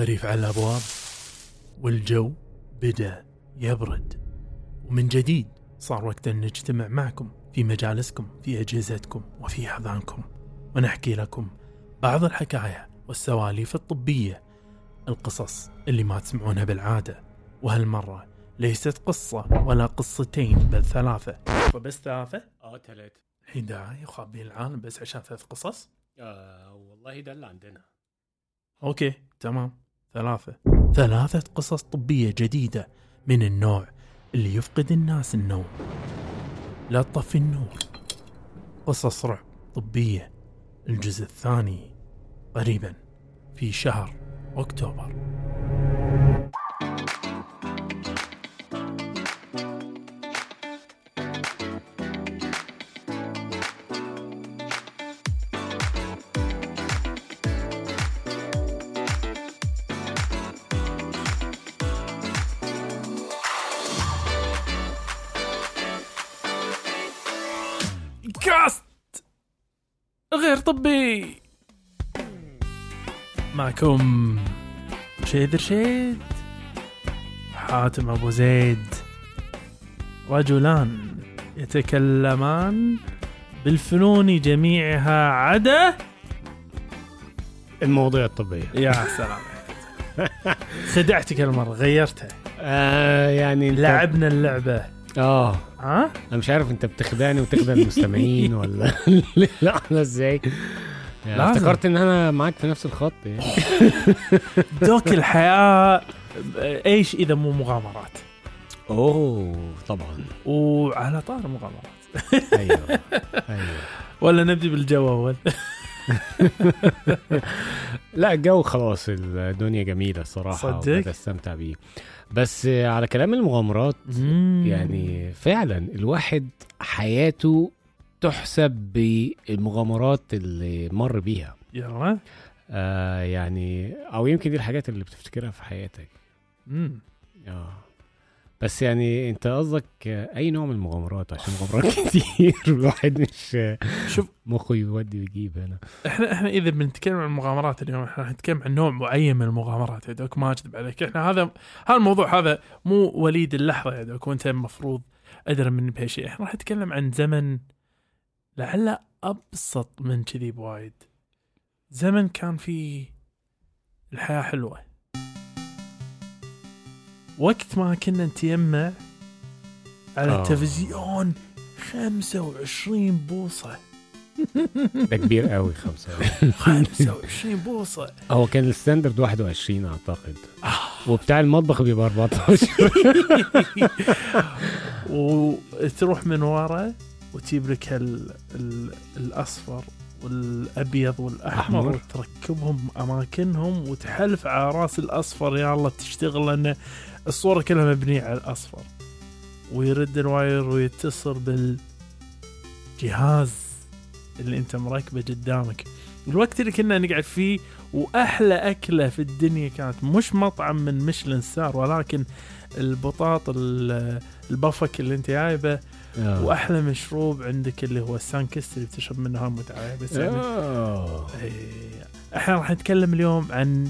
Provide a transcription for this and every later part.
الخريف على الأبواب والجو بدأ يبرد. ومن جديد صار وقت أن نجتمع معكم في مجالسكم في أجهزتكم وفي أحضانكم. ونحكي لكم بعض الحكايا والسواليف الطبية القصص اللي ما تسمعونها بالعادة. وهالمرة ليست قصة ولا قصتين بل ثلاثة. وبس ثلاثة؟ آه تلات الحين داعي يخابين العالم بس عشان ثلاث قصص؟ آه والله ده اللي عندنا. أوكي تمام. ثلاثة. ثلاثة قصص طبية جديدة من النوع اللي يفقد الناس النوم. لا تطفي النور. قصص رعب طبية. الجزء الثاني قريبا في شهر أكتوبر. معكم شيد رشيد حاتم أبو زيد رجلان يتكلمان بالفنون جميعها عدا المواضيع الطبية. يا سلام. خدعتك المره غيرتها. آه يعني انت لعبنا اللعبة. آه. ها؟ أنا مش عارف أنت بتخدعني وتخدع المستمعين ولا لا إزاي؟ يعني لازم. افتكرت إن أنا معاك في نفس الخط يعني. دوك الحياة إيش إذا مو مغامرات؟ أوه طبعا. وعلى طار المغامرات أيوه أيوه. ولا نبدي بالجو أول؟ لا الجو خلاص الدنيا جميلة الصراحة صدق؟ بستمتع بيه. بس على كلام المغامرات يعني فعلا الواحد حياته تحسب بالمغامرات اللي مر بيها. يلا. آه يعني أو يمكن دي الحاجات اللي بتفتكرها في حياتك. مم. آه. بس يعني أنت قصدك أي نوع من المغامرات؟ عشان مغامرات كتير الواحد مش شوف. مخه يودي ويجيب هنا. إحنا إحنا إذا بنتكلم عن المغامرات اليوم إحنا راح نتكلم عن نوع معين من المغامرات يا دوك ما اكذب عليك. إحنا هذا هذا الموضوع هذا مو وليد اللحظة يا دوك وأنت المفروض أدرى مني بهالشيء. إحنا راح نتكلم عن زمن لعله أبسط من كذي بوايد. زمن كان فيه الحياة حلوة. وقت ما كنا نتيمع على آه. التلفزيون 25 بوصة. ده كبير قوي خمسة 25 بوصة. هو كان ال standard 21 أعتقد. وبتاع المطبخ بيبقى 14 وتروح من ورا وتجيب لك ال... ال... الأصفر والأبيض والأحمر أحمر. وتركبهم أماكنهم وتحلف على رأس الأصفر. يا الله تشتغل لأن الصورة كلها مبنية على الأصفر. ويرد ال wire ويتصل بالجهاز اللي أنت مركبه قدامك. الوقت اللي كنا نقعد فيه وأحلى أكلة في الدنيا كانت مش مطعم من Michelin star ولكن البطاط ال- البفك اللي أنت جايبه آه. وأحلى مشروب عندك اللي هو السانكست اللي تشرب منه متعه بس يعني. إيه، إحنا راح نتكلم اليوم عن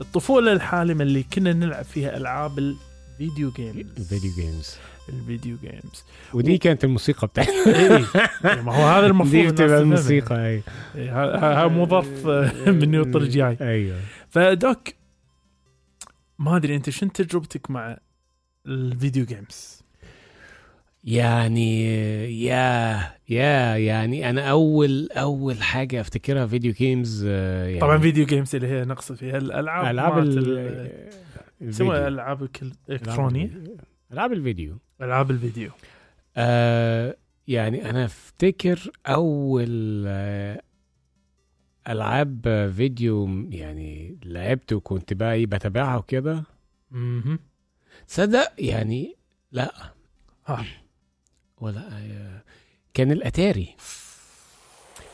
الطفولة الحالمة اللي كنا نلعب فيها ألعاب ال video games ال video games ال video games ودي كانت الموسيقى بتاعتي إيه، ما هو هذا المفروض دي بتبقى. الموسيقى اي إيه، هذا مو ظرف آه، من نيوتن الجاي أيوه. ف Doc ما أدري أنت شنو تجربتك مع ال video games يعني يا يا يعني أنا أول أول حاجة أفتكرها video games آه، يعني طبعا video games اللي هي نقصد فيها الألعاب ألعاب الفيديو. يسموها ألعاب الك- الالكترونيه ألعاب الفيديو. ألعاب الفيديو. آه يعني أنا أفتكر أول آه ألعاب فيديو يعني لعبت وكنت بقى إيه بتابعها وكده. أها تصدق يعني لا. ها. ولا آه، كان الأتاري.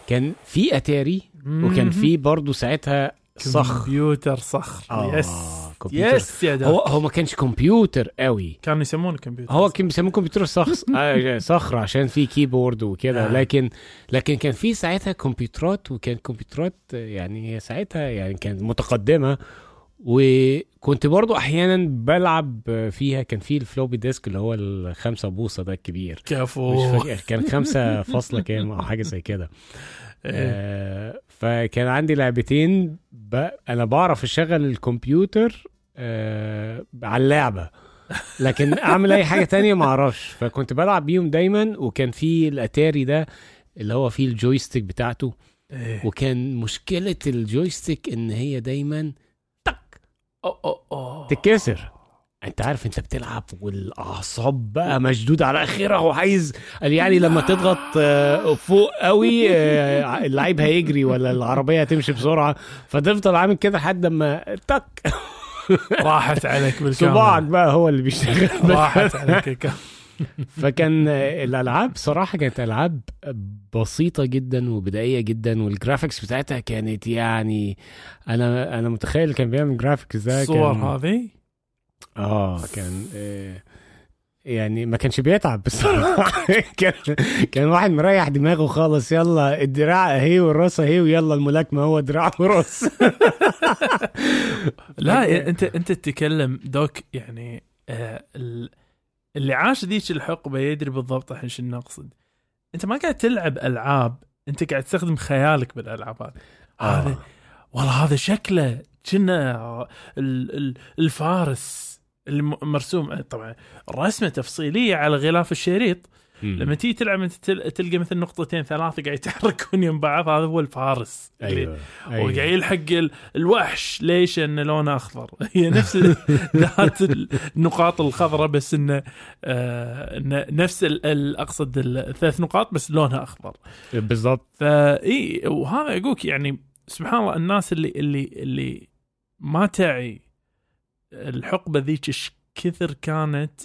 كان في أتاري وكان في برضه ساعتها صخر. كمبيوتر صخر. آه، yes. كمبيوتر. yes يا هو هو ما كانش كمبيوتر قوي. كانوا يسمونه كمبيوتر هو كان بيسموه كمبيوتر صخر آه، صخر عشان في keyboard وكده. آه. لكن لكن كان في ساعتها كمبيوترات وكان كمبيوترات يعني ساعتها يعني كانت متقدمة. وكنت برضو أحيانا بلعب فيها كان في ال floppy disk اللي هو الخمسة بوصة ده الكبير. مش كفو فاكر كان خمسة فاصلة كام أو حاجة زي كده. إيه. آه، فكان عندي لعبتين ب... أنا بعرف أشغل الكمبيوتر آه، على اللعبة. لكن أعمل أي حاجة تانية ما أعرفش. فكنت بلعب بيهم دايما وكان في الأتاري ده اللي هو فيه ال joystick بتاعته. إيه. وكان مشكلة ال joystick إن هي دايما أوه، أوه، أوه. تتكسر. أنت عارف أنت بتلعب والأعصاب بقى مشدود على آخرها وعايز يعني لما تضغط آه، فوق قوي آه، اللعيب هيجري ولا العربية هتمشي بسرعة. فتفضل عامل كده لحد ما تك. راحت عليك بالكامل صباعك بقى هو اللي بيشتغل. راحت عليك الكامل. فكان الألعاب صراحة كانت ألعاب بسيطة جدا وبدائية جدا وال graphics بتاعتها كانت يعني أنا أنا متخيل كان بيعمل graphics ده الصور هذه؟ آه كان آه، يعني ما كانش بيتعب بصراحة. كان كان واحد مريح دماغه خالص يلا الدراع اهي والرأس اهي ويلا الملاكمة هو دراع ورأس. لا انت انت تتكلم دوك يعني آه ال- اللي عاش ذيك الحقبة يدري بالضبط الحين شو نقصد. أنت ما قاعد تلعب ألعاب أنت قاعد تستخدم خيالك بالألعاب هذه. هذا آه. والله هذا شكله كنا ال- ال- الفارس اللي م- مرسوم طبعا رسمة تفصيلية على غلاف الشريط. لما تيجي تلعب انت تل- تلقى مثل نقطتين ثلاثة قاعد يتحركون يم بعض هذا هو الفارس. أيوه وقاعد يلحق ال- الوحش ليش انه لونه أخضر؟ هي نفس ذات النقاط الخضراء بس انه آه نفس أقصد الثلاث نقاط بس لونها أخضر. بالظبط فاي وهذا اقولك يعني سبحان الله الناس اللي اللي اللي ما تعي الحقبة ذيك إيش كثر كانت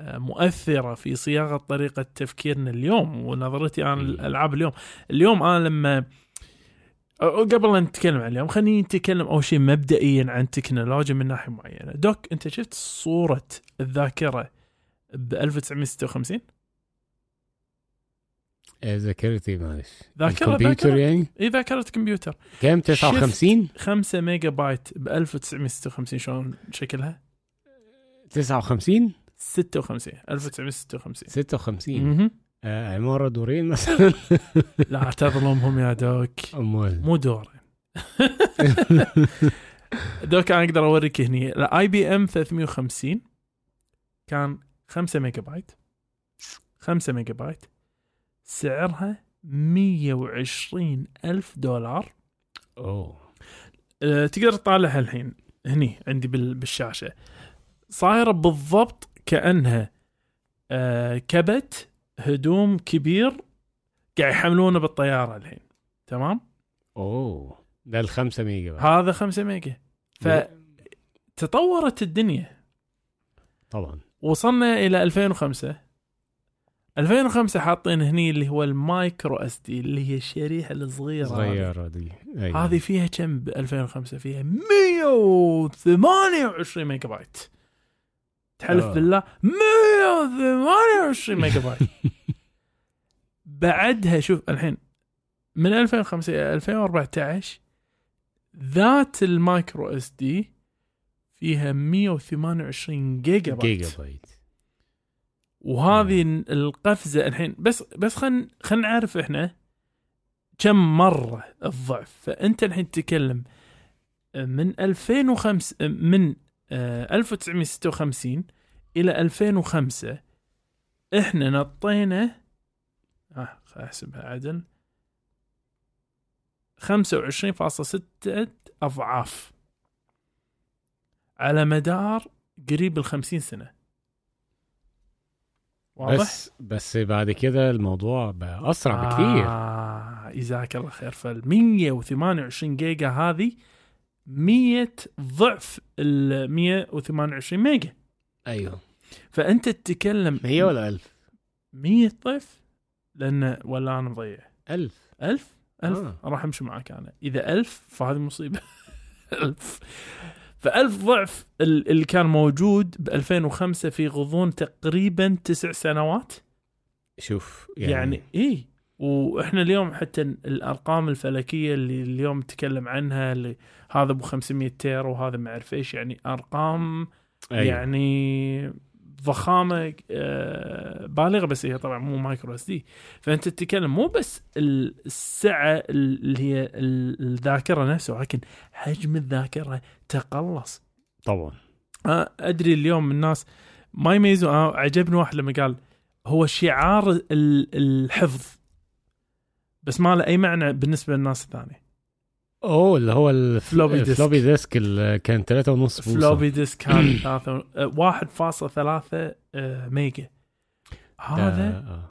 مؤثرة في صياغة طريقة تفكيرنا اليوم ونظرتي أنا مم. الألعاب اليوم. اليوم أنا لما قبل ان نتكلم عن اليوم خلينا نتكلم أول شيء مبدئيا عن تكنولوجيا من ناحية معينة. دوك أنت شفت صورة الذاكرة ب 1956 آه، ذاكرتي معلش ذاكرة الكمبيوتر ذاكرة؟ يعني؟ اي ذاكرة كمبيوتر. كام 59 5 ميجا بايت ب 1956 شلون شكلها؟ 59 56 1956 56 مهم. آه عمارة دورين مثلا؟ لا تظلمهم يا دوك. امال مو دورين. Doc أنا أقدر أوريك هني. ال IBM 350 كان 5 ميجا بايت. 5 ميجا بايت. سعرها 120 ألف دولار. أوه. أه، تقدر تطالعها الحين هني عندي بال- بالشاشة. صايرة بالضبط كأنها أه، كبت هدوم كبير قاعد يحملونه بالطيارة الحين تمام؟ أوه ده الخمسة mega بقى. هذا 5 mega. فتطورت الدنيا. طبعا. وصلنا إلى 2005 2005 حاطين هني اللي هو ال micro SD اللي هي الشريحة الصغيرة هذه. صغيرة دي. أيوة. هذه فيها كم؟ ب 2005 فيها 128 ميجا بايت. تحلف آه. بالله 128 ميجا بايت بعدها شوف الحين من 2005 إلى 2014 ذات ال micro SD فيها 128 gigabyte. gigabyte. وهذه القفزة الحين بس بس خلينا خلينا نعرف إحنا كم مرة الضعف. فأنت الحين تتكلم من 2005 من آه، 1956 إلى 2005 إحنا نطينا آه أحسبها عدل. 25.6 أضعاف. على مدار قريب ال 50 سنة. واضح؟ بس بس بعد كده الموضوع بقى أسرع بكثير. آه جزاك الله خير فال 128 جيجا هذه 100 ضعف ال 128 ميجا. أيوه. فأنت تتكلم هي ولا 1000 100 ضعف؟ لأن ولا أنا مضيع. 1000 1000 1000 آه. راح أمشي معك أنا. إذا 1000 فهذه مصيبة. 1000 فألف ضعف ال- اللي كان موجود ب 2005 في غضون تقريبا تسع سنوات. شوف يعني, يعني, يعني إيه؟ وإحنا اليوم حتى الأرقام الفلكية اللي اليوم نتكلم عنها اللي هذا أبو 500 tera وهذا ما أعرف إيش يعني أرقام أيوة. يعني ضخامة آه، بالغة بس هي طبعا مو micro SD. فأنت تتكلم مو بس السعة اللي هي ال- الذاكرة نفسها ولكن حجم الذاكرة تقلص. طبعا. أدري اليوم الناس ما يميزوا. عجبني واحد لما قال هو شعار ال- الحفظ. بس ما له أي معنى بالنسبة للناس الثانية أوه اللي هو floppy disk. ال floppy disk كان 3 ونص بوصة floppy disk كان ثلاثة- آه، 1.3 آه، mega هذا آه،.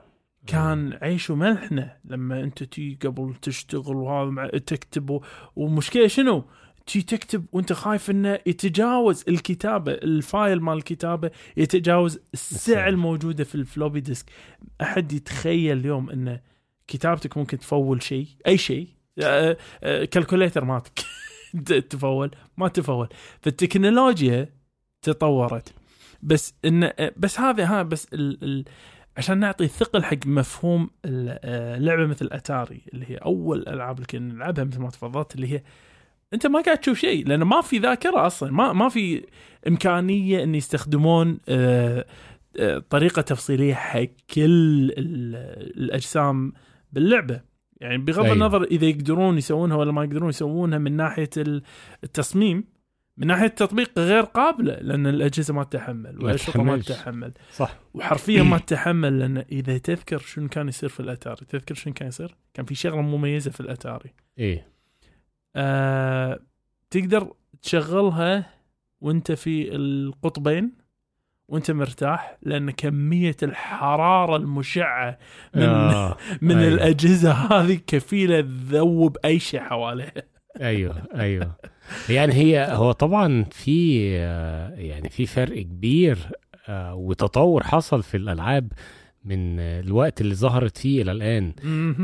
كان عيش وملحنا لما أنت تي قبل تشتغل وهذا مع تكتب ومشكله شنو؟ تي تكتب وأنت خايف إنه يتجاوز الكتابة ال file مال الكتابة يتجاوز السعه. الموجودة في ال floppy disk أحد يتخيل اليوم ان كتابتك ممكن تفول شيء أي شيء آه، آه، كالكوليتر مالتك. تفول ما تفول. فالتكنولوجيا تطورت. بس إن بس هذا ها بس ال ال عشان نعطي ثقل حق مفهوم آه، لعبة مثل أتاري اللي هي أول الالعاب اللي كنا نلعبها مثل ما تفضلت اللي هي أنت ما قاعد تشوف شيء لأن ما في ذاكرة أصلا. ما ما في إمكانية إن يستخدمون آه، آه، طريقة تفصيلية حق كل ال- الأجسام باللعبة. يعني بغض أيوة. النظر إذا يقدرون يسوونها ولا ما يقدرون يسوونها من ناحية ال- التصميم من ناحية التطبيق غير قابلة لأن الأجهزة ما تتحمل والاشرطه ما. تتحمل صح. وحرفيا ما تتحمل لأن إذا تذكر شنو كان يصير في الأتاري تذكر شنو كان يصير؟ كان في شغلة مميزة في الأتاري. إيه. آه تقدر تشغلها وأنت في القطبين وانت مرتاح لأن كمية الحرارة المشعة من آه. من أيوة. الأجهزة هذه كفيلة تذوب أي شيء حواليها أيوه أيوه يعني هي هو طبعا في آه، يعني في فرق كبير آه، وتطور حصل في الألعاب من الوقت اللي ظهرت فيه إلى الآن.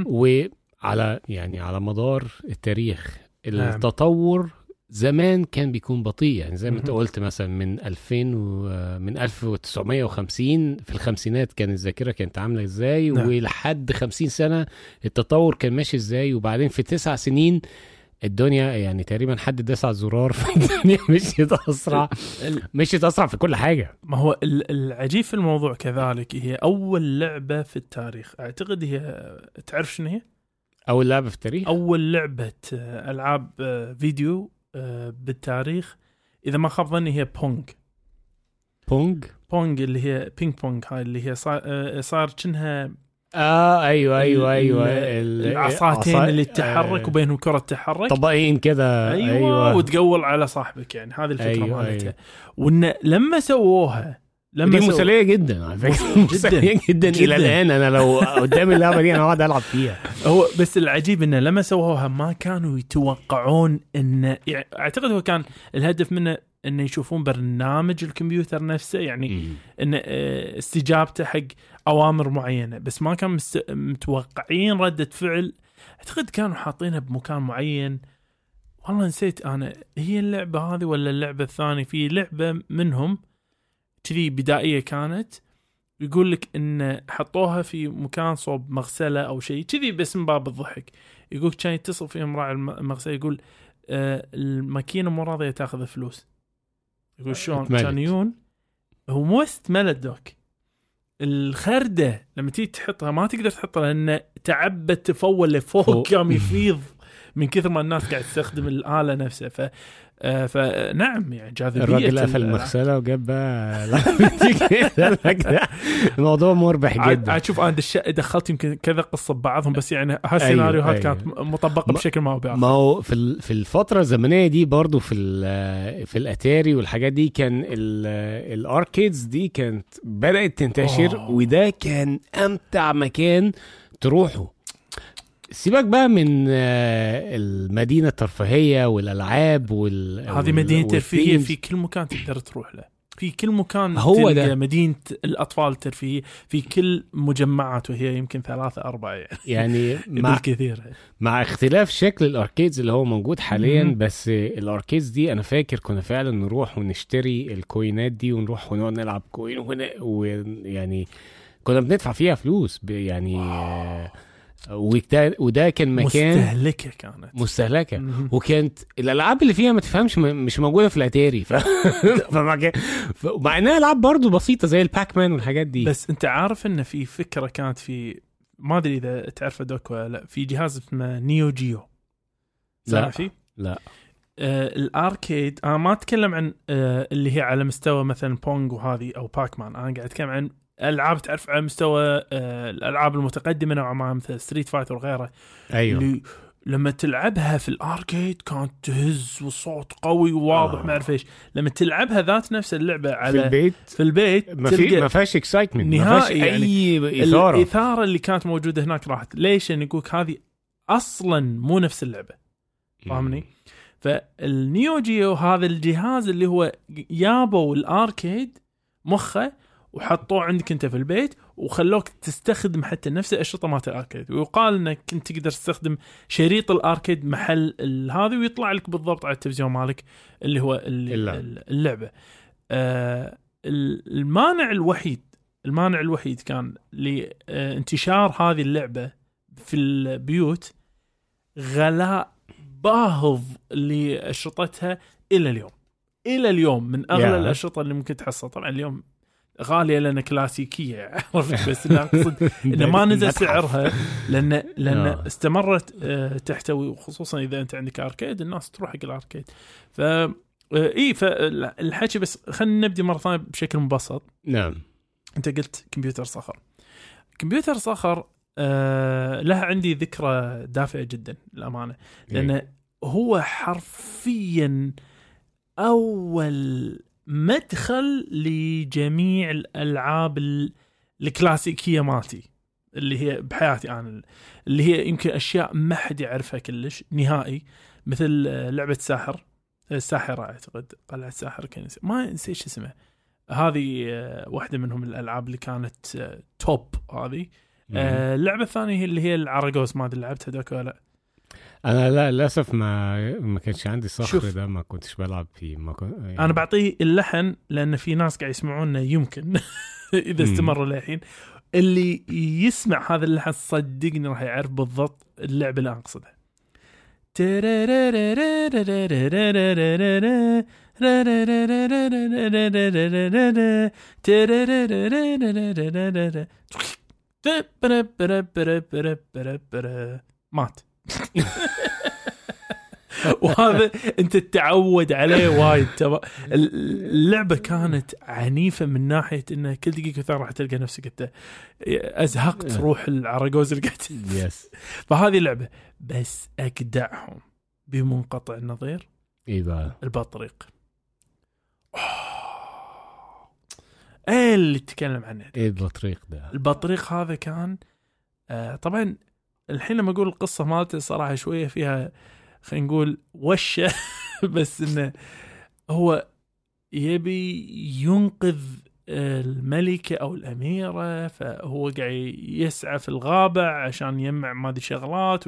وعلى يعني على مدار التاريخ نعم. التطور زمان كان بيكون بطيء. يعني زي ما انت. قلت مثلا من 2000 و من 1950 في الخمسينات كان الذاكرة كانت عاملة إزاي نعم. ولحد 50 سنة التطور كان ماشي إزاي. وبعدين في تسع سنين الدنيا يعني تقريبا حد داس على الزرار فالدنيا مشيت أسرع. مشيت أسرع في كل حاجة. ما هو ال- العجيب في الموضوع كذلك هي أول لعبة في التاريخ. أعتقد هي تعرف شنو هي؟ أول لعبة في التاريخ؟ أول لعبة آه، ألعاب آه، فيديو بالتاريخ إذا ما خاب ظني هي Pong Pong Pong اللي هي ping pong هاي اللي هي صار, آه، صار كأنها آه أيوه أيوه أيوه ال- ال- العصاتين عصا- اللي تتحرك آه، وبينهم كرة تتحرك. طبقين كده أيوه, أيوه. وتقول على صاحبك يعني هذه الفكرة أيوة، أيوة مالتها. أيوة. وإن لما سووها لما دي مسلية جدا على فكرة. مسلية جدا. جداً. إلى الآن أنا لو قدامي اللعبة دي أنا أقعد ألعب فيها. هو بس العجيب إنه لما سووها ما كانوا يتوقعون إن يعني أعتقد هو كان الهدف منه إنه يشوفون برنامج الكمبيوتر نفسه يعني إن آه، استجابته حق أوامر معينة. بس ما كان مست... متوقعين ردة فعل. أعتقد كانوا حاطينها بمكان معين. والله نسيت أنا هي اللعبة هذه ولا اللعبة الثانية؟ في لعبة منهم كذي بدائية كانت يقول لك إن حطوها في مكان صوب مغسلة أو شيء كذي بس من باب الضحك. يقول كان يتصل فيهم راعي الم- المغسلة يقول آه الماكينة مو راضية تاخذ فلوس يقول شلون؟ اتملت. كان يجون هو مو بس اتملت دوك. الخردة لما تيجي تحطها ما تقدر تحطها لأن تعبت تفول لفوق فوق. قام يفيض من كثر ما الناس قاعد تستخدم الآلة نفسها. ف آه، فنعم يعني جاذبية الراجل قفل ال- المغسلة وجاب بقى. الموضوع مربح جدا عاد شوف أنا دخلت يمكن كذا قصة ببعضهم بس يعني هالسيناريوهات أيوة. كانت مطبقة بشكل ما هو ما هو في في الفترة الزمنية دي برضو في في الأتاري والحاجات دي كان ال- الأركيدز دي كانت بدأت تنتشر أوه. وده كان أمتع مكان تروحه سيبك بقى من آه، المدينة الترفيهية والألعاب وال هذه مدينة ترفيهية والthemes. في كل مكان تقدر تروح له في كل مكان هو تلقى ده. مدينة الأطفال الترفيهية في كل مجمعات وهي يمكن ثلاثة أربعة يعني يعني مع بالكثير مع اختلاف شكل الأركيدز اللي هو موجود حاليا مم. بس الأركيدز دي أنا فاكر كنا فعلا نروح ونشتري الكوينات دي ونروح ونقعد نلعب كوين ويعني كنا بندفع فيها فلوس يعني آه، وده, كان مكان مستهلكة كانت. مستهلكة. مهم. وكانت الألعاب اللي فيها ما تفهمش م- مش موجودة في الأتاري. ف... كان... ف... مع إنها ألعاب برضه بسيطة زي ال Pac-Man والحاجات دي. بس أنت عارف إن في فكرة كانت في ما أدري إذا تعرفه doc ولا لأ في جهاز اسمه Neo Geo لا. فيه؟ لا. آه ال arcade أنا ما أتكلم عن آه اللي هي على مستوى مثلا Pong وهذه أو Pac-Man أنا قاعد أتكلم عن العاب تعرف على مستوى آه الألعاب المتقدمة نوعا ما مثل Street Fighter وغيره أيوه اللي لما تلعبها في ال arcade كانت تهز والصوت قوي وواضح آه. ما أعرف إيش لما تلعبها ذات نفس اللعبة على في البيت في البيت ما في ما فيهاش excitement ما فيهاش نهائي يعني. اي إثارة الإثارة اللي كانت موجودة هناك راحت ليش؟ لأن يقولك هذه أصلا مو نفس اللعبة فاهمني؟ فال Neo Geo هذا الجهاز اللي هو جابوا ال arcade مخه وحطوه عندك انت في البيت وخلوك تستخدم حتى نفس الأشرطة مالت ال arcade ويقال إنك كنت تقدر تستخدم شريط الأركيد محل هذا ويطلع لك بالضبط على التلفزيون مالك اللي هو. اللعبة آه ال- المانع الوحيد المانع الوحيد كان لانتشار هذه اللعبة في البيوت غلاء باهظ لأشرطتها إلى اليوم إلى اليوم من أغلى يا. الأشرطة اللي ممكن تحصل طبعا اليوم غالية لأن كلاسيكية. عرفت بس أنا أقصد إنه ما نزل. سعرها لأن لأن آه. استمرت آه، تحتوي وخصوصا إذا أنت عندك أركيد الناس تروح حق الأركيد. ف آه، إي فالحكي بس خلينا نبدي مرة ثانية بشكل مبسط. نعم. أنت قلت كمبيوتر صخر. كمبيوتر صخر آه له عندي ذكرى دافئة جدا للأمانة. لأن هو حرفيا أول مدخل لجميع الألعاب ال- الكلاسيكية مالتي اللي هي بحياتي أنا اللي هي يمكن أشياء ما حد يعرفها كلش نهائي مثل آه، لعبة ساحر الساحره أعتقد قلعة الساحر كان ما نسيت شو اسمها. هذه آه، واحدة منهم الألعاب اللي كانت آه، توب هذه. آه، اللعبة الثانية هي اللي هي العراجوز ما أدري لعبتها دوك ولا لا. أنا لا للأسف ما ما كانش عندي صخر. ده ما كنتش بلعب فيه ما كنت يعني أنا بعطيه اللحن لأن في ناس قاعد يسمعونا يمكن إذا. استمروا للحين اللي يسمع هذا اللحن صدقني راح يعرف بالضبط اللعبة اللي أنا أقصدها مات وهذا انت تتعود عليه وايد. تبا اللعبة كانت عنيفة من ناحية إنه كل دقيقة ثانية راح تلقى نفسك أنت أزهقت روح العراجوز اللي قاعد يس فهذه اللعبة بس اجدعهم بمنقطع النظير. اي البطريق. إيه اللي تتكلم عنه؟ إيه البطريق ده. البطريق هذا كان آه طبعا الحين لما أقول القصة مالته صراحة شوية فيها خلينا نقول وشة. بس إنه هو يبي ينقذ الملكة أو الأميرة فهو قاعد يسعى في الغابة عشان يجمع ما أدري شغلات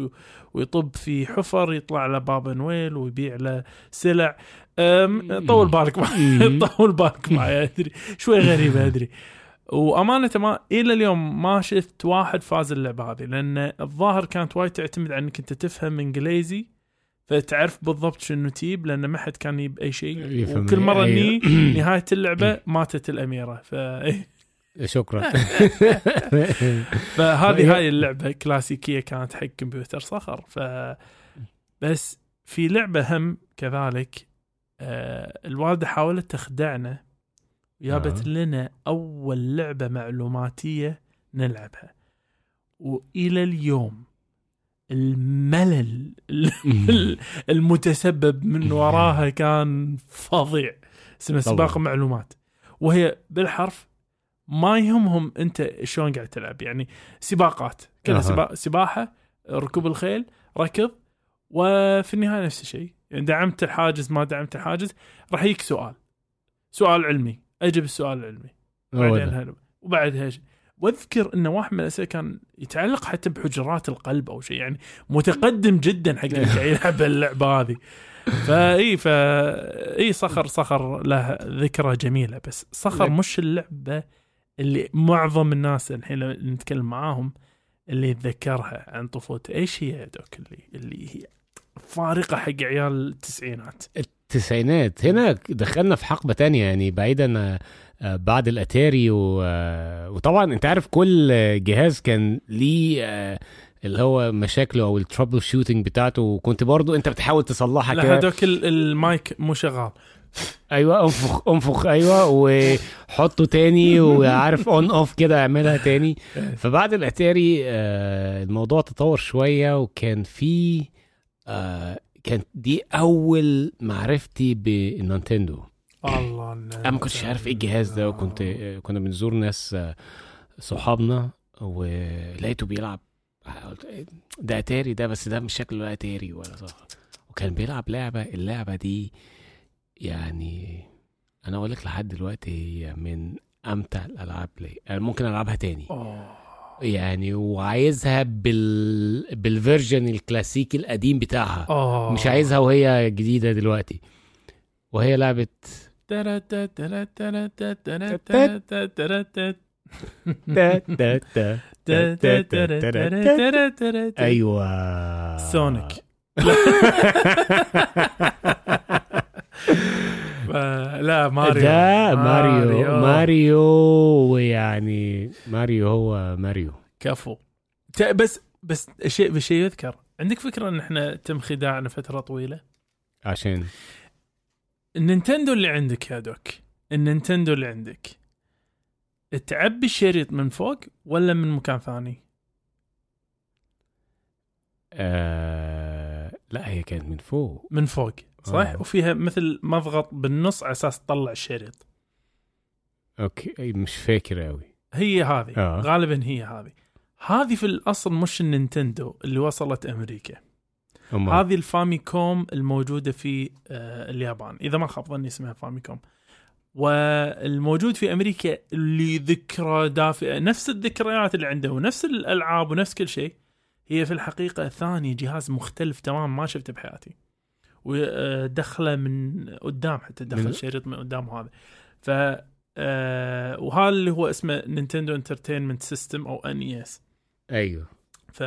ويطب في حفر يطلع على بابا نويل ويبيع له سلع. أم، طول بالك معي طول بالك معي أدري. شوي غريبة أدري. وأمانة ما إلى اليوم ما شفت واحد فاز اللعبة هذه لأن الظاهر كانت وايد تعتمد على أنك أنت تفهم إنجليزي فتعرف بالضبط شنو تجيب لأن ما حد كان يجيب أي شيء يفهم وكل مرة أي- ني نهاية اللعبة ماتت الأميرة ف... شكرا. فهذه هاي اللعبة كلاسيكية كانت حق كمبيوتر صخر ف بس في لعبة هم كذلك آه الوالدة حاولت تخدعنا وجابت آه. لنا أول لعبة معلوماتية نلعبها. وإلى اليوم الملل المتسبب من وراها كان فظيع. اسمه. سباق معلومات وهي بالحرف ما يهمهم أنت شلون قاعد تلعب. يعني سباقات. كلها. سبا... سباحة ركوب الخيل ركض وفي النهاية نفس الشيء. يعني دعمت الحاجز ما دعمت الحاجز راح يجيك سؤال. سؤال علمي. اجب السؤال العلمي بعدين. هل... وبعدها ش- وأذكر إن واحد من الأسئلة كان يتعلق حتى بحجرات القلب أو شيء يعني متقدم جدا حق اللي قاعد يلعب اللعبة هذه. فاي فا إي صخر صخر له ذكرى جميلة بس صخر مش اللعبة اللي معظم الناس الحين لما نتكلم معاهم اللي يتذكرها عن طفولته. إيش هي يا doc اللي اللي هي فارقة حق عيال التسعينات التسعينات. هنا دخلنا في حقبة تانية يعني بعيدا آه، بعد الأتاري و... آه، وطبعا أنت عارف كل جهاز كان ليه آه، اللي هو مشاكله أو ال troubleshooting بتاعته وكنت برضو أنت بتحاول تصلحها كده. هذوك ال- المايك مو شغال. أيوه انفخ انفخ أيوه وحطه تاني وعارف on off كده أعملها تاني. فبعد الأتاري الموضوع تطور شوية وكان في كانت دي أول معرفتي بالنينتندو الله أنا ما كنتش عارف إيه الجهاز ده وكنت آه، كنا بنزور ناس آه، صحابنا ولقيته بيلعب ده أتاري ده بس ده مش شكله أتاري ولا صح. وكان بيلعب لعبة اللعبة دي يعني أنا أقول لك لحد دلوقتي هي من أمتع الألعاب لي ممكن ألعبها تاني. أوه. يعني وعايزها بال بال version الكلاسيكي القديم بتاعها. أوه. مش عايزها وهي جديدة دلوقتي. وهي لعبه أيوه. سونيك ف- لا ماريو. ده ماريو ماريو. ويعني ماريو هو ماريو. كفو. بس بس شيء بشيء يذكر. عندك فكرة إن إحنا تم خداعنا فترة طويلة؟ عشان. النينتندو اللي عندك يا doc النينتندو اللي عندك تعبي الشريط من فوق ولا من مكان ثاني؟ آه لا هي كانت من فوق. من فوق. صح؟ آه. وفيها مثل مضغط بالنص على أساس تطلع الشريط. okay مش فاكر قوي هي هذه. آه. غالبا هي هذه. هذه في الأصل مش النينتندو اللي وصلت أمريكا. أمال. هذه الفاميكوم الموجودة في آه، اليابان. إذا ما خاب ظني اسمها فاميكوم. والموجود في أمريكا اللي ذكرى دافئة نفس الذكريات اللي عنده ونفس الألعاب ونفس كل شيء هي في الحقيقة ثاني جهاز مختلف تماما ما شفته بحياتي. ودخله من قدام حتى دخل شريط من قدام هذا. ف آه، وهذا اللي هو اسمه نينتندو entertainment system أو NES أيوه. ف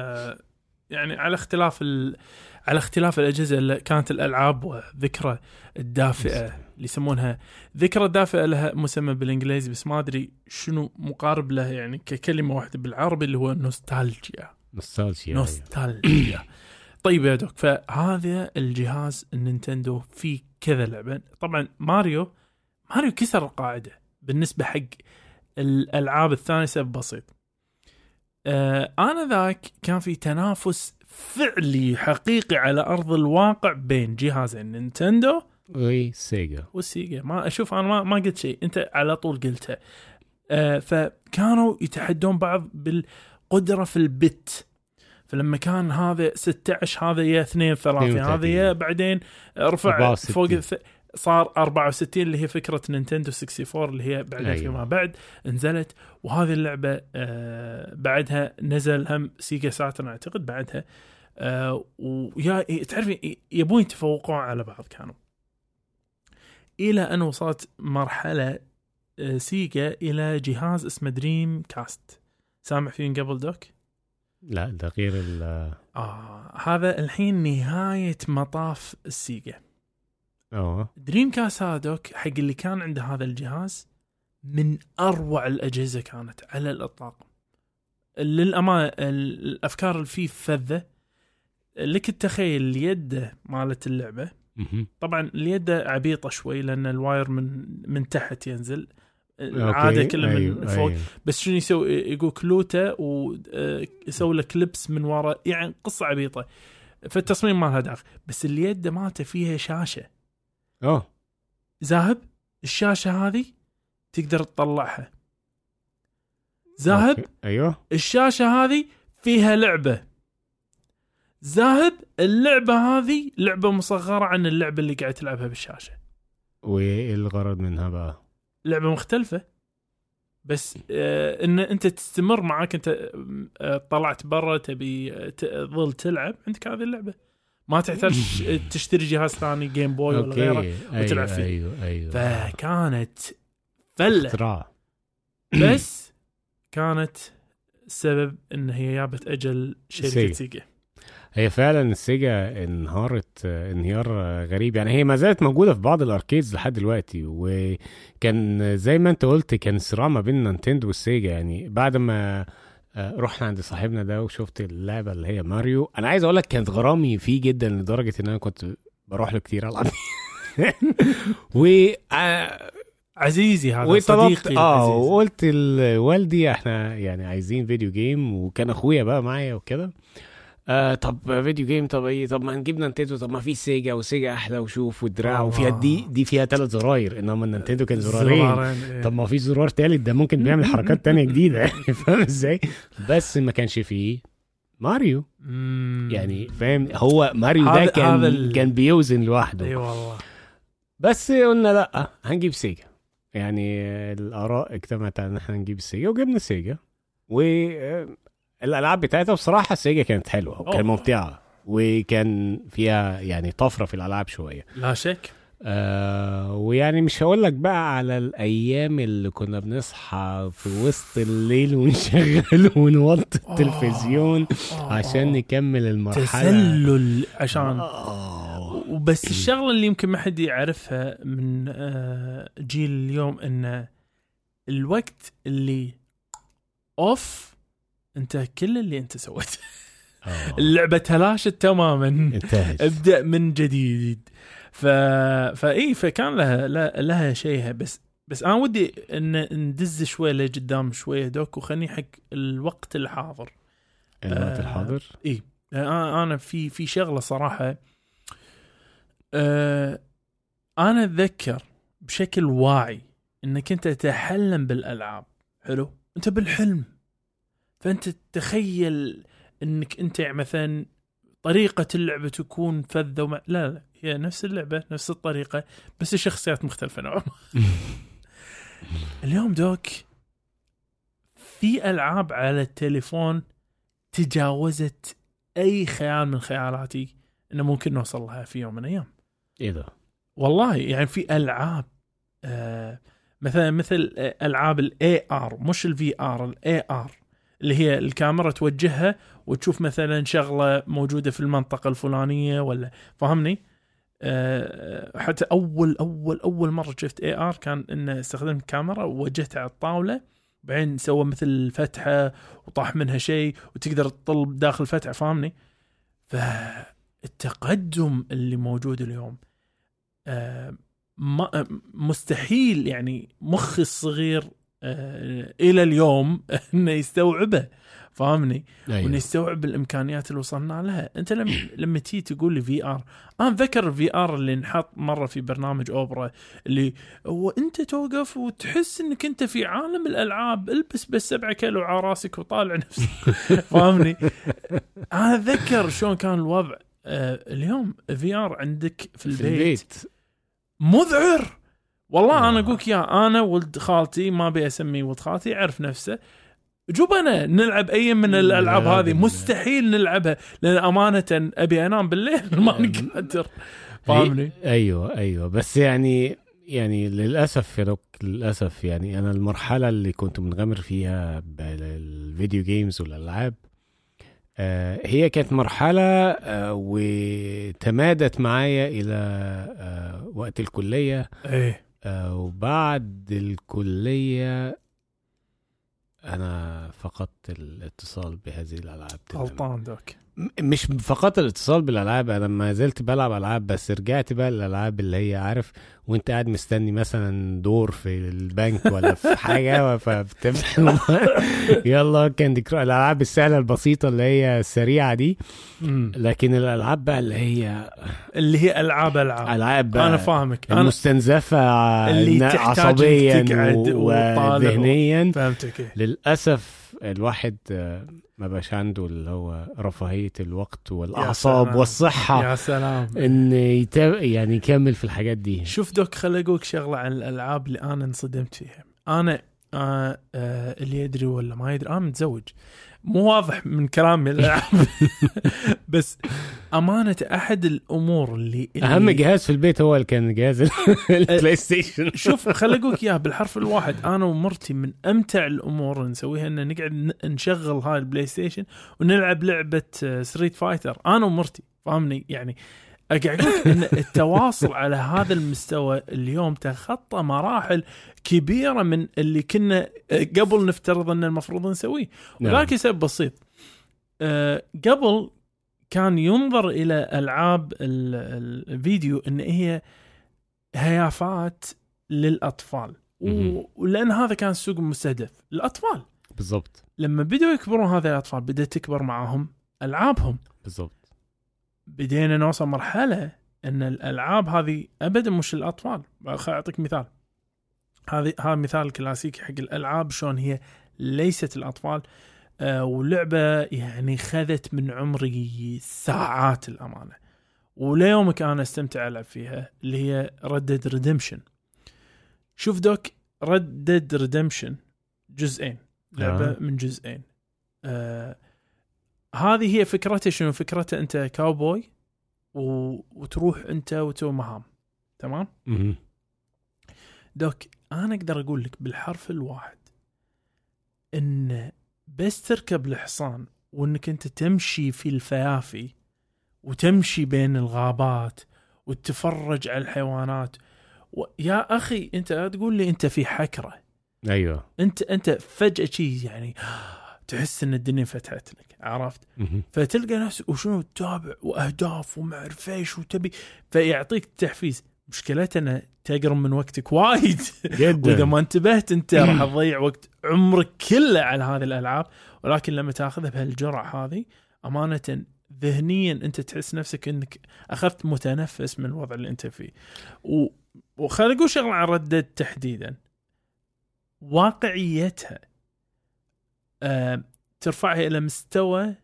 يعني على اختلاف ال... على اختلاف الأجهزة اللي كانت الألعاب وذكرى الدافئة اللي يسمونها. ذكرى دافئه لها مسمى بالإنجليزي بس ما أدري شنو مقارب له يعني ككلمة واحدة بالعربي اللي هو nostalgia nostalgia. nostalgia طيب يا doc فهذا الجهاز النينتندو فيه كذا لعبة. طبعا ماريو ماريو كسر القاعدة بالنسبة حق الألعاب الثانية سبب بسيط. آه أنا ذاك كان في تنافس فعلي حقيقي على أرض الواقع بين جهازين نينتندو وسيجا. والسيجا ما أشوف أنا ما, ما قلت شيء أنت على طول قلتها آه فكانوا يتحدون بعض بالقدرة في ال bit. فلما كان هذا 16 هذا يا 32 هذا 32. يا بعدين رفع 64. فوق الث- صار 64 اللي هي فكرة نينتندو 64 اللي هي بعدين أيوة. فيما بعد نزلت وهذه اللعبة آه بعدها نزل هم سيجا ساترن أعتقد بعدها آه ويا تعرف يبون يتفوقون على بعض كانوا إلى أن وصلت مرحلة آه، سيجا إلى جهاز اسمه دريم كاست سامع فيه قبل doc؟ لا ده غير ال آه هذا الحين نهاية مطاف السيجا آه دريم كاست هذا doc حق اللي كان عنده هذا الجهاز من أروع الأجهزة كانت على الإطلاق. للامانه ال- الأفكار اللي فيه فذة. لك التخيل اليد مالت اللعبة. طبعا اليد عبيطة شوي لأن ال wire من من تحت ينزل. العادة كله من أيوة، فوق. أيوة. بس شنو يسوي؟ يقول كلوته ويسوي له clips من ورا يعني قصة عبيطة. فالتصميم مالها داخل. بس اليد مالته فيها شاشة. آه ذاهب الشاشة هذه تقدر تطلعها. okay. أيوه. الشاشة هذه فيها لعبة. ذاهب اللعبة هذه لعبة مصغرة عن اللعبة اللي قاعد تلعبها بالشاشة. وايه الغرض منها بقى؟ لعبة مختلفة بس آه إن أنت تستمر معاك أنت آه طلعت برا تبي آه، تظل تلعب عندك هذه اللعبة. ما تحتاج تشتري جهاز ثاني جيم بوي ولا غيره أيوة وتلعب فيه. أيوه أيوه. فكانت فلة. اختراع. بس كانت السبب إن هي جابت أجل شركة سيجا. هي فعلا السيجا انهارت انهيار غريب. يعني هي ما زالت موجودة في بعض ال arcades لحد دلوقتي وكان زي ما انت قلت كان صراع ما بين نينتندو والسيجا. يعني بعد ما آه، رحنا عند صاحبنا ده وشفت اللعبة اللي هي ماريو أنا عايز أقول لك كانت غرامي فيه جدا لدرجة إن أنا كنت بروح له كتير ألعب. و آه، عزيزي هذا وطلبت صديقي آه. وقلت لوالدي إحنا يعني عايزين video game وكان أخويا بقى معايا وكده. آه طب video game طب إيه؟ طب ما نجيب نينتندو طب ما في سيجا وسيجا أحلى وشوف الدراع آه. وفيها دي دي فيها ثلاث زراير إنما النينتندو كان زرارين. طب ما في زرار تالت ده ممكن بيعمل حركات تانية جديدة. فاهم إزاي؟ بس ما كانش فيه ماريو. مم. يعني فاهم؟ هو ماريو ده كان هذا كان بيوزن لوحده. اي والله. بس قلنا لأ هنجيب سيجا. يعني الآراء اجتمعت على إن إحنا نجيب السيجا وجبنا السيجا والالعاب بتاعتها بصراحة السيجا كانت حلوة وكانت. ممتعة وكان فيها يعني طفرة في الألعاب شوية لا شك آه ويعني مش هقول لك بقى على الأيام اللي كنا بنصحى في وسط الليل ونشغل ونوطي آه. التلفزيون آه، عشان. نكمل المرحلة تسلل عشان آه. وبس الشغلة اللي يمكن ما حد يعرفها من آه، جيل اليوم إن الوقت اللي اوف انت كل اللي انت سويته. آه. اللعبة تلاشت تماما. انتهت. ابدأ من جديد. ف فاي فكان لها لها, شيءها بس بس أنا ودي إن ندز شوي لقدام شوية دوك وخلني حق الوقت الحاضر. الوقت آه. الحاضر؟ أنا أنا في في شغلة صراحة. أه أنا أتذكر بشكل واعي إنك أنت تتحلم بالألعاب. حلو؟ أنت بالحلم. فأنت تتخيل إنك أنت مثلا طريقة اللعبة تكون فذة وما... لا لا هي نفس اللعبة نفس الطريقة بس الشخصيات مختلفة نوعا ما. اليوم دوك في ألعاب على التليفون تجاوزت أي خيال من خيالاتي إنه ممكن نوصل لها في يوم من الأيام. إيه ده؟ والله يعني في ألعاب آه مثلا مثل آه، ألعاب ال AR مش ال VR ال AR اللي هي الكاميرا توجهها وتشوف مثلا شغلة موجودة في المنطقة الفلانية ولا فاهمني؟ آه حتى أول أول أول مرة شفت AR كان ان استخدمت كاميرا ووجهتها على الطاولة بعدين سوى مثل فتحة وطاح منها شيء وتقدر تطل داخل الفتحة فاهمني؟ فالتقدم اللي موجود اليوم آه، مستحيل يعني مخي الصغير إلى اليوم إنه يستوعبه فاهمني؟ وانه أيوه. يستوعب الإمكانيات اللي وصلنا لها، أنت لما لما تيجي تقول لي VR، أنا أتذكر ال VR اللي انحط مرة في برنامج أوبرا اللي هو أنت توقف وتحس إنك أنت في عالم الألعاب، البس بس 7 كيلو على راسك وطالع نفسك فاهمني؟ أنا أتذكر شلون كان الوضع. آه اليوم VR عندك في البيت, في البيت. مذعر. والله آه. أنا أقول يا أنا ولد خالتي ما أبي اسميه ولد خالتي يعرف نفسه جبنا نلعب أي من الألعاب لا، هذه. مستحيل نلعبها لأن أمانة أبي أنام بالليل ما قادر فاهمني؟ أيوه أيوه بس يعني يعني للأسف يا doc للأسف يعني أنا المرحلة اللي كنت منغمر فيها بال video games والألعاب آه هي كانت مرحلة آه وتمادت معايا إلى آه وقت الكلية إيه وبعد الكلية أنا فقدت الاتصال بهذه الألعاب تماماً. غلطان دوك مش فقط الاتصال بالألعاب أنا ما زلت بلعب ألعاب بس رجعت بقى للألعاب اللي هي عارف وأنت قاعد مستني مثلا دور في البنك ولا في حاجة فبتفتح يلا كاندي كرا الألعاب السهلة البسيطة اللي هي السريعة دي. لكن الألعاب بقى اللي هي اللي هي ألعاب ألعاب ألعاب بقى أنا فاهمك المستنزفة اللي عصبيا و- وذهنيا فهمتك. للأسف الواحد ما بقاش عنده اللي هو رفاهية الوقت والأعصاب سلام. والصحة يا سلام. إن يتا... يعني يكمل في الحاجات دي. شوف دوك خل اقولك شغلة عن الألعاب اللي أنا انصدمت فيها. أنا آه آه اللي يدري ولا ما يدري. أنا متزوج. مو واضح من كلامي. بس أمانة أحد الأمور اللي, اللي أهم جهاز في البيت هو اللي كان جهاز ال- ال PlayStation شوف خل أقول لك اياها بالحرف الواحد. أنا ومرتي من أمتع الأمور اللي نسويها إن نقعد نشغل هاي ال PlayStation ونلعب لعبة Street Fighter أنا ومرتي فاهمني؟ يعني قاعد أقول إن التواصل على هذا المستوى اليوم تخطى مراحل كبيرة من اللي كنا قبل نفترض إن المفروض نسويه. نعم. وذلك سبب بسيط. أه قبل كان ينظر إلى ألعاب ال- ال- الفيديو إن هي هيافات للأطفال. ولان هذا كان السوق المستهدف الأطفال. بالضبط. لما بدوا يكبرون هذا الأطفال بدأت تكبر معاهم ألعابهم. بالضبط. بدينا نوصل مرحلة إن الألعاب هذه ابدا مش للاطفال أعطيك مثال. هذه هذا مثال كلاسيكي حق الألعاب شلون هي ليست الأطفال. آه ولعبة يعني خذت من عمري ساعات الأمانة. وليومك أنا أستمتع ألعب فيها اللي هي Red Dead Redemption شوف دوك Red Dead Redemption جزئين. لعبة آه. من جزئين. آه هذه هي فكرتها شنو؟ فكرتها أنت كاوبوي و... وتروح أنت وتسوي مهام. تمام؟ مهم. دوك أنا أقدر أقول لك بالحرف الواحد إن بس تركب الحصان وإنك أنت تمشي في الفيافي وتمشي بين الغابات وتتفرج على الحيوانات و... يا أخي أنت لا تقول لي أنت في حكرة. أيوه. انت أنت فجأة شي يعني تحس إن الدنيا فتحت لك عرفت. فتلقى نفسك وشنو تتابع وأهداف وما اعرف إيش وتبي فيعطيك تحفيز. مشكلته انه تقرم من وقتك وايد. جدا. وإذا ما انتبهت أنت راح تضيع وقت عمرك كله على هذه الألعاب. ولكن لما تأخذها بهالجرعة هذه أمانة ذهنيا أنت تحس نفسك إنك أخذت متنفس من الوضع اللي أنت فيه. و... وخليني أقول شغلة عن ردد تحديدا. واقعيتها ترفعها إلى مستوى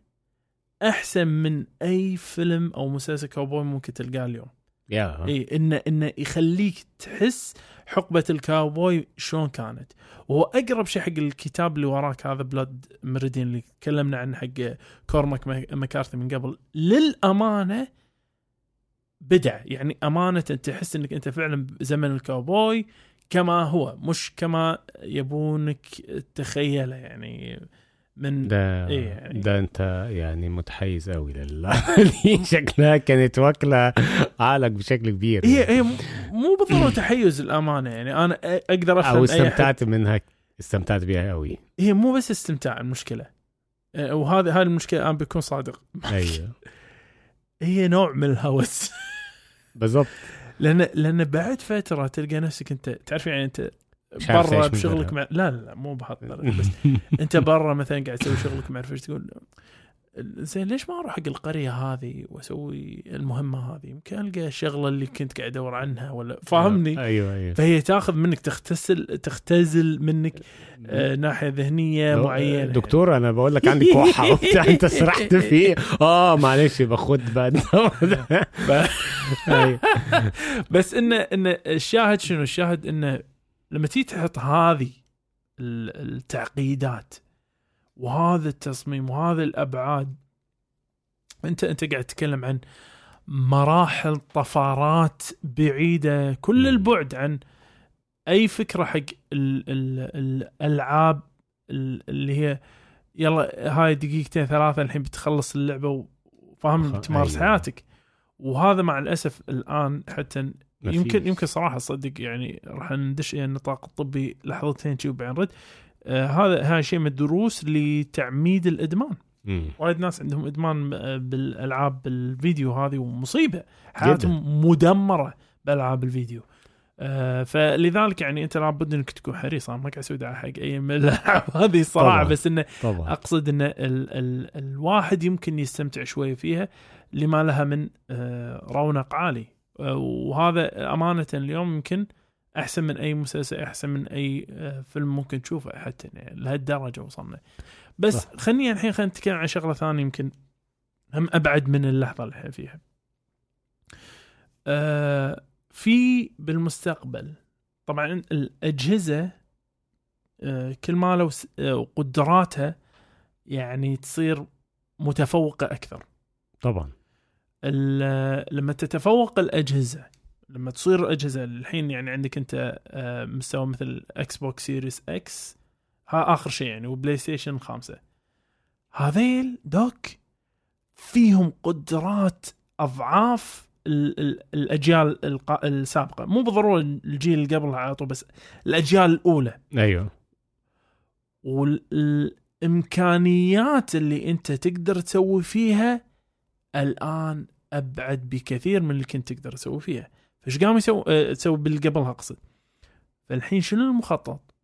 أحسن من أي فيلم أو مسلسل كاوبوي ممكن تلقاه اليوم. يا. إي إنه إنه يخليك تحس حقبة الكاوبوي شلون كانت. وهو أقرب شيء حق الكتاب اللي وراك هذا Blood Meridian اللي تكلمنا عنه حق كورماك ماك- مكارثي من قبل للأمانة بدع. يعني أمانة تحس إنك أنت فعلا بزمن الكاوبوي كما هو مش كما يبونك تخيله يعني من ده إيه يعني. ده أنت يعني متحيز قوي لله شكلها كانت واكلة عقلك بشكل كبير. هي هي مو- بالضروره تحيز الأمانة يعني. أنا أقدر أفهم أو استمتعت منها استمتعت بيها قوي هي مو بس استمتاع المشكلة. آه، وهذا هاي المشكلة أنا بكون صادق أيوه. هي نوع من الهوس. بالضبط. لأن لأن بعد فترة تلقى نفسك أنت تعرف يعني أنت برا بشغلك. مع لا لا, مو بهالطريقه بس أنت برا مثلا قاعد تسوي شغلك إيش تقول زين ليش ما أروح حق القرية هذه وأسوي المهمة هذه يمكن ألقى الشغله اللي كنت قاعد أدور عنها ولا فاهمني أيوه أيوه فهي تاخذ منك تختسل تختزل منك آه ناحية ذهنية معينة دكتور أنا بقول لك عندي كحه وبتاع أنت سرحت فيه آه معلش باخد. أيوة. بس انه إنه الشاهد شنو؟ الشاهد إنه لما تيجي تحط هذه ال- التعقيدات وهذا التصميم وهذه الأبعاد أنت أنت قاعد تتكلم عن مراحل طفرات بعيدة كل البعد عن أي فكرة حق ال ال الألعاب ال- اللي هي يلا هاي دقيقتين ثلاثة الحين بتخلص اللعبة وفاهم بتمارس أيوة. حياتك وهذا مع الأسف الآن حتى يمكن. يمكن صراحة صدق يعني راح ندش إلى النطاق الطبي لحظتين شي وبعدين رد آه هذا هذا شيء من الدروس لتعميد الإدمان. وايد ناس عندهم إدمان آه، بالألعاب الفيديو هذه ومصيبة. حياتهم مدمرة بالالعاب الفيديو. آه فلذلك يعني أنت لابد إنك تكون حريص. أنا ما قاعد أسوي دعاية حق أي من الألعاب هذه الصراحه طبعاً. بس انه طبعا. أقصد إن ال ال الواحد يمكن يستمتع شوية فيها لما لها من آه، رونق عالي. آه، وهذا أمانة اليوم يمكن أحسن من أي مسلسل أحسن من أي آه، فيلم ممكن تشوفه حتى يعني لهالدرجة وصلنا. بس. خليني الحين خلينا نتكلم عن شغلة ثانية يمكن هم أبعد من اللحظة اللي إحنا فيها. آه، في بالمستقبل طبعا الأجهزة آه، كل ما لو آه، وقدراتها يعني تصير متفوقة أكثر. طبعا. ال- لما تتفوق الأجهزة لما تصير الاجهزه الحين يعني عندك أنت آه، مستوى مثل Xbox Series X ها آخر شيء يعني و PlayStation خمسة هذيل دوك فيهم قدرات أضعاف ال- ال- الأجيال القا- السابقة. مو بالضرورة الجيل اللي قبلها على طول بس الأجيال الأولى. أيوه. والإمكانيات اللي أنت تقدر تسوي فيها الآن أبعد بكثير من اللي كنت تقدر تسوي فيها. فايش قام يسوي؟ آه، تسوي باللي قبلها اقصد فالحين شنو المخطط؟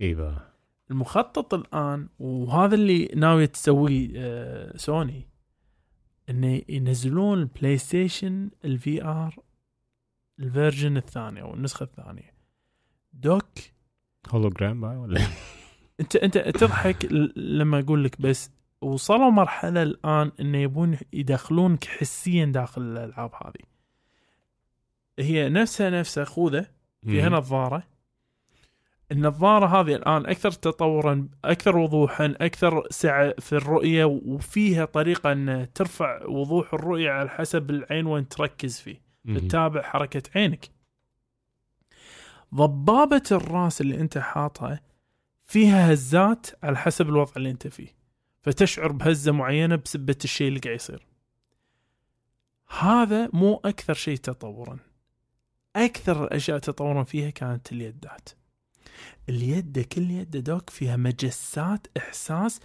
اي بقى المخطط الآن وهذا اللي ناوية تسويه آه، سوني إنه ينزلون ال PlayStation ال VR ال version الثاني أو النسخة الثانية. دوك؟ هولوجرام ولا؟ انت أنت تضحك لما أقول لك بس وصلوا مرحلة الآن إنه يبون يدخلونك حسيا داخل الألعاب هذه. هي نفسها نفسها خوذة فيها. نظاره النظارة هذه الآن أكثر تطورا أكثر وضوحا أكثر سعة في الرؤية وفيها طريقة أن ترفع وضوح الرؤية على حسب العين وين تركز فيه. تتابع حركة عينك. ضبابة الرأس اللي أنت حاطها فيها هزات على حسب الوضع اللي أنت فيه. فتشعر بهزة معينة بسبه الشيء اللي قاعد يصير. هذا مو أكثر شيء تطورا. أكثر الأشياء تطورا فيها كانت اليدات. اليد كل يد دوك فيها مجسات إحساس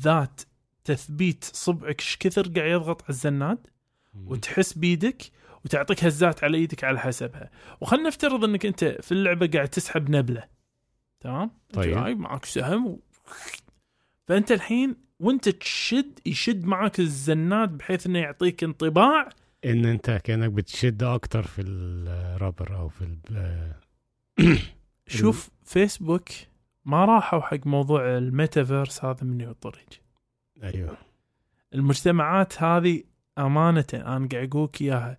ذات تثبيت صبعك إيش كثر قاعد يضغط على الزناد. وتحس بيدك وتعطيك هزات على إيدك على حسبها. وخلنا نفترض إنك أنت في اللعبة قاعد تسحب نبلة. تمام؟ طيب. طيب معك سهم و... فأنت الحين وأنت تشد يشد معك الزناد بحيث إنه يعطيك انطباع إن أنت كأنك بتشد أكتر في الرابر أو في شوف فيسبوك ما راحوا حق موضوع الميتافيرس هذا من الطريق. أيوه. المجتمعات هذه أمانة أنا قاعد أقولك إياها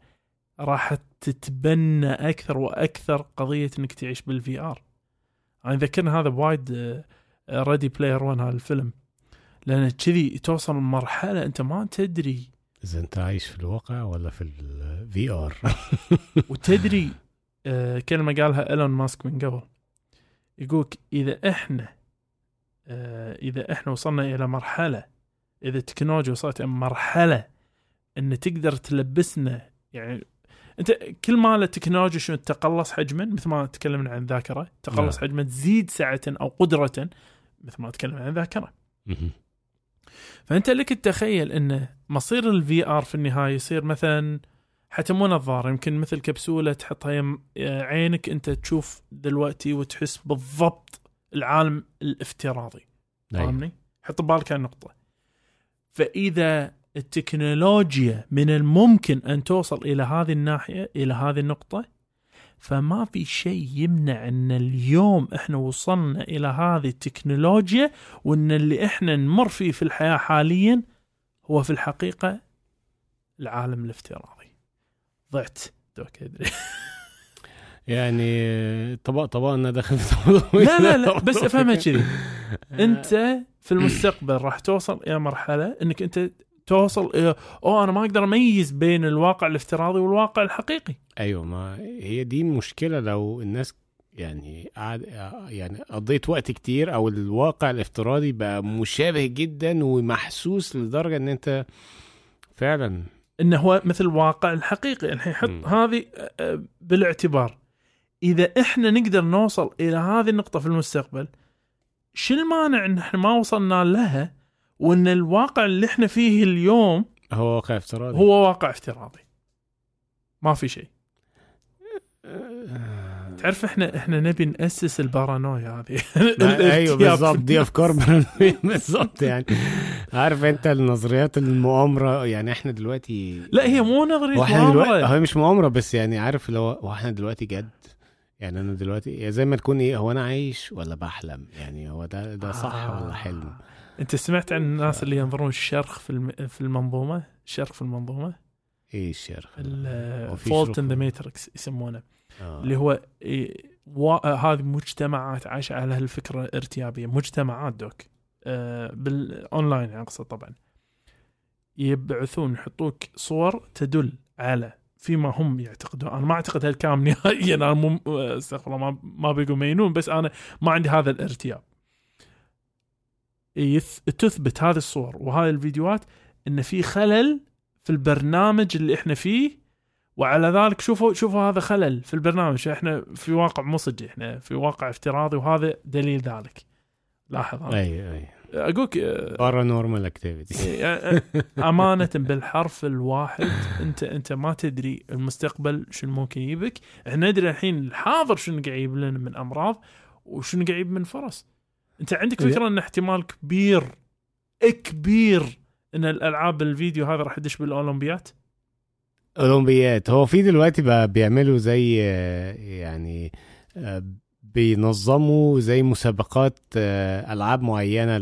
راح تتبنى أكثر وأكثر قضية إنك تعيش بال VR أنا ذكرني هذا بوايد Ready Player 1 هذا الفيلم. لأن كذي توصل لمرحلة أنت ما تدري إذا أنت عايش في الواقع ولا في ال VR وتدري آه، كلمة قالها إيلون ماسك من قبل. يقولك إذا إحنا آه، إذا إحنا وصلنا إلى مرحلة إذا التكنولوجيا وصلت إلى مرحلة إن تقدر تلبسنا يعني أنت كل ما التكنولوجيا شنو؟ تقلص حجما مثل ما تكلمنا عن الذاكرة تقلص نعم. حجما تزيد سعه أو قدره مثل ما تكلمنا عن الذاكرة. فأنت لك تتخيل إن مصير ال VR في النهاية يصير مثلا حتى مو نظاره يمكن مثل كبسولة تحطها يم عينك أنت تشوف دلوقتي وتحس بالضبط العالم الافتراضي أيوة. فاهمني؟ حط ببالك هالنقطه فإذا التكنولوجيا من الممكن أن توصل إلى هذه الناحية إلى هذه النقطة فما في شيء يمنع إن اليوم إحنا وصلنا إلى هذه التكنولوجيا وإن اللي إحنا نمر فيه في الحياة حاليا هو في الحقيقة العالم الافتراضي. ضعت. دوك أدري. يعني طبق طبقنا داخل في الموضوع. لا لا لا بس أفهمها كذي. أنت في المستقبل راح توصل إلى مرحلة إنك أنت توصل إلى أوه أنا ما أقدر أميز بين الواقع الافتراضي والواقع الحقيقي أيوه ما هي دي المشكلة لو الناس يعني قعد يعني قضيت وقت كتير أو الواقع الافتراضي بقى مشابه جدا ومحسوس لدرجة إن أنت فعلا إنه هو مثل الواقع الحقيقي الحين حط مم. هذه آه، بالاعتبار إذا إحنا نقدر نوصل إلى هذه النقطة في المستقبل شو المانع إن إحنا ما وصلنا لها وإن الواقع اللي إحنا فيه اليوم هو واقع افتراضي. هو واقع افتراضي. ما في شيء. آه، تعرف إحنا إحنا نبي نأسس البارانويا هذه. أيوه. بالظبط دي أفكار بالظبط يعني. عارف أنت النظريات المؤامرة يعني إحنا دلوقتي لا هي مو نظرية إحنا دلوقتي. هو مش مؤامرة بس يعني عارف لو هو إحنا دلوقتي جد. يعني أنا دلوقتي يعني زي ما تكون إيه هو أنا عايش ولا بحلم؟ يعني هو ده ده صح آه. ولا حلم؟ انت سمعت عن الناس اللي ينظرون الشرخ في الم... في المنظومة؟ الشرخ في المنظومة؟ إيه الشرخ. شروق. ان ذا ماتريكس يسمونه. آه. اللي هو إيه، و... آه، هذه مجتمعات عايشه على هالفكرة الارتيابيه مجتمعات دوك. آه بالاونلاين اقصد طبعا. يبعثون يحطوك صور تدل على فيما هم يعتقدون. أنا ما أعتقد هالكلام نهائيا. أنا مو استغفر الله ما ما بيقول مينون بس أنا ما عندي هذا الارتياب. يث... تثبت هذه الصور وهذه الفيديوهات إن في خلل في البرنامج اللي إحنا فيه وعلى ذلك شوفوا شوفوا هذا خلل في البرنامج. إحنا في واقع مو صجي إحنا في واقع افتراضي وهذا دليل ذلك. لاحظ أي أي. اقولك Paranormal Activity أمانة بالحرف الواحد. أنت أنت ما تدري المستقبل شنو ممكن يجيبك. إحنا ندري الحين الحاضر شنو قاعد يجيب لنا من أمراض وشنو قاعد يجيب من فرص. انت عندك إيه. فكرة ان احتمال كبير كبير ان الألعاب الفيديو هذا راح تدش بالأولمبيات؟ أولمبيات. هو في دلوقتي بقى بيعملوا زي يعني بينظموا زي مسابقات ألعاب معينة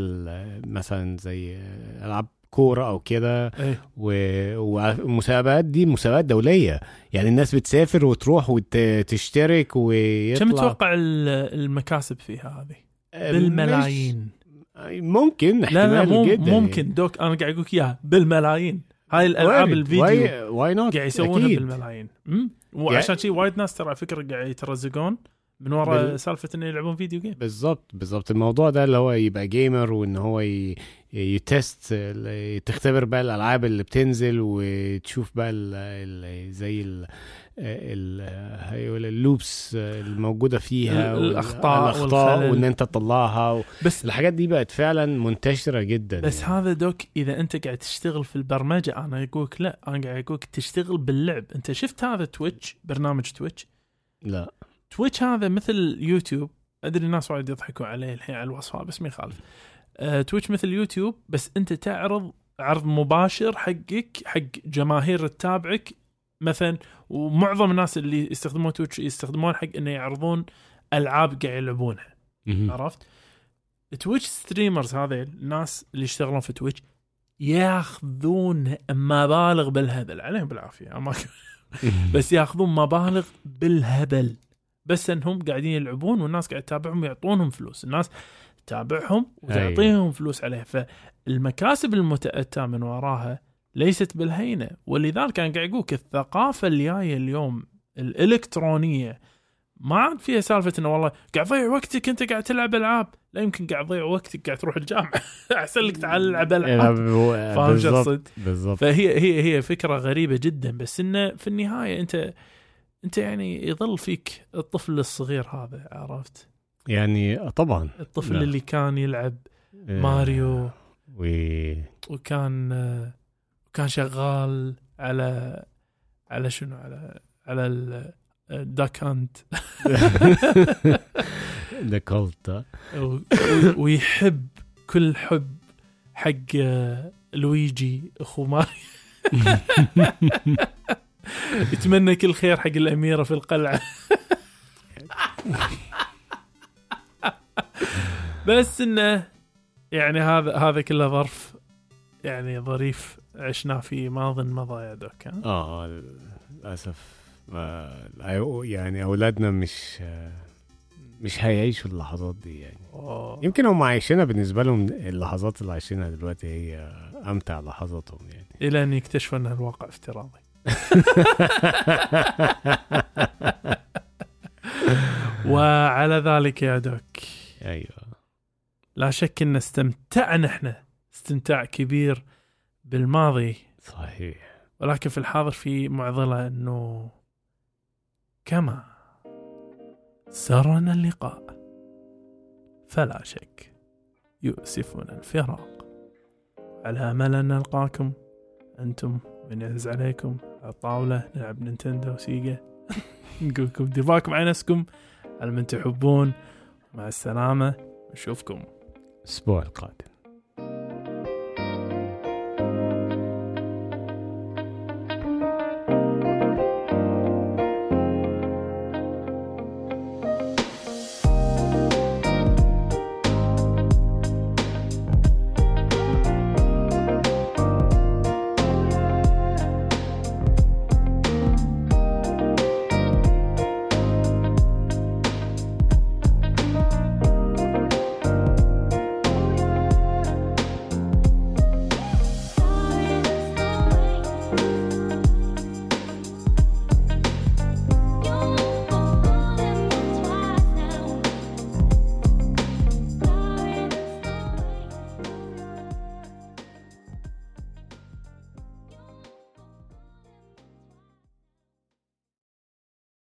مثلا زي ألعاب كورة أو كده. و- والمسابقات دي مسابقات دولية. يعني الناس بتسافر وتروح وتشترك ويطلع. كم تتوقع ال- المكاسب فيها هذه؟ بالملايين. ممكن لا لا مو جدا ممكن. دوك أنا قاعد أقول لك إياها بالملايين. هاي الألعاب ال video why not قاعد يسوونها بالملايين؟ وعشان شي وايد ناس ترى على فكرة قاعد يترزقون من وراء بال- سالفة إنه يلعبون video game بالظبط بالظبط الموضوع ده اللي هو يبقى gamer وان هو ي... يتست تختبر بقى الألعاب اللي بتنزل وتشوف بقى ال... ال... زي ال... ال loops الموجودة فيها الأخطاء والخلل. وإن أنت تطلعها و... بس الحاجات دي بقت فعلا منتشرة جدا بس يعني. هذا دوك إذا أنت قاعد تشتغل في البرمجة أنا أقولك لا أنا قاعد أقولك تشتغل باللعب. أنت شفت هذا Twitch برنامج Twitch لا. Twitch هذا مثل يوتيوب. أدري الناس وايد يضحكوا عليه الحين على الوصفة بس ما يخالف. آه، Twitch مثل يوتيوب بس أنت تعرض عرض مباشر حقك حق جماهير تتابعك مثلا ومعظم الناس اللي يستخدمون Twitch يستخدمون حق إنه يعرضون ألعاب قاعد يلعبونها. عرفت؟ Twitch streamers هذه الناس اللي يشتغلون في Twitch ياخذون مبالغ بالهبل. عليهم بالعافية أما بس ياخذون مبالغ بالهبل. بس إنهم قاعدين يلعبون والناس قاعد تتابعهم ويعطونهم فلوس. الناس تتابعهم وتعطيهم فلوس عليه فالمكاسب المتأتى من وراها ليست بالهينة. ولذلك أنا قاعد أقولك الثقافة اللي جاية اليوم الإلكترونية ما عاد فيها سالفة إنه والله قاعد تضيع وقتك أنت قاعد تلعب ألعاب. لا يمكن قاعد تضيع وقتك قاعد تروح الجامعة. أحسن لك تعال ألعب ألعاب. فاهم شو أقصد؟ بالظبط فهي هي هي فكرة غريبة جدا. بس إنه في النهاية أنت أنت يعني يظل فيك الطفل الصغير هذا عرفت؟ يعني طبعا. الطفل لا. اللي كان يلعب آه، ماريو. و وكان آه، وكان شغال على على شنو؟ على على الداك هانت ذا كولت ويحب كل حب حق آه، لويجي أخو ماريو يتمنى كل خير حق الأميرة في القلعة. بس إنه يعني هذا هذا كله ظرف يعني ظريف. عشناه في ماض مضى يا دوك؟ آه للأسف. يعني أولادنا مش مش هيعيشوا اللحظات دي يعني. أوه. يمكن هم عايشينها بالنسبة لهم اللحظات اللي عايشينها دلوقتي هي أمتع لحظاتهم يعني. إلى أن يكتشفوا ان الواقع افتراضي. وعلى ذلك يا دوك. أيوه. لا شك أن استمتعنا إحنا استمتاع كبير بالماضي. صحيح. ولكن في الحاضر في معضلة إنه كما سرنا اللقاء فلا شك يؤسفنا الفراق. على امل ان نلقاكم أنتم من يعز عليكم على الطاولة نلعب Nintendo Sega نقول لكم دير بالكم على نفسكم على من تحبون. مع السلامة نشوفكم. الأسبوع القادم.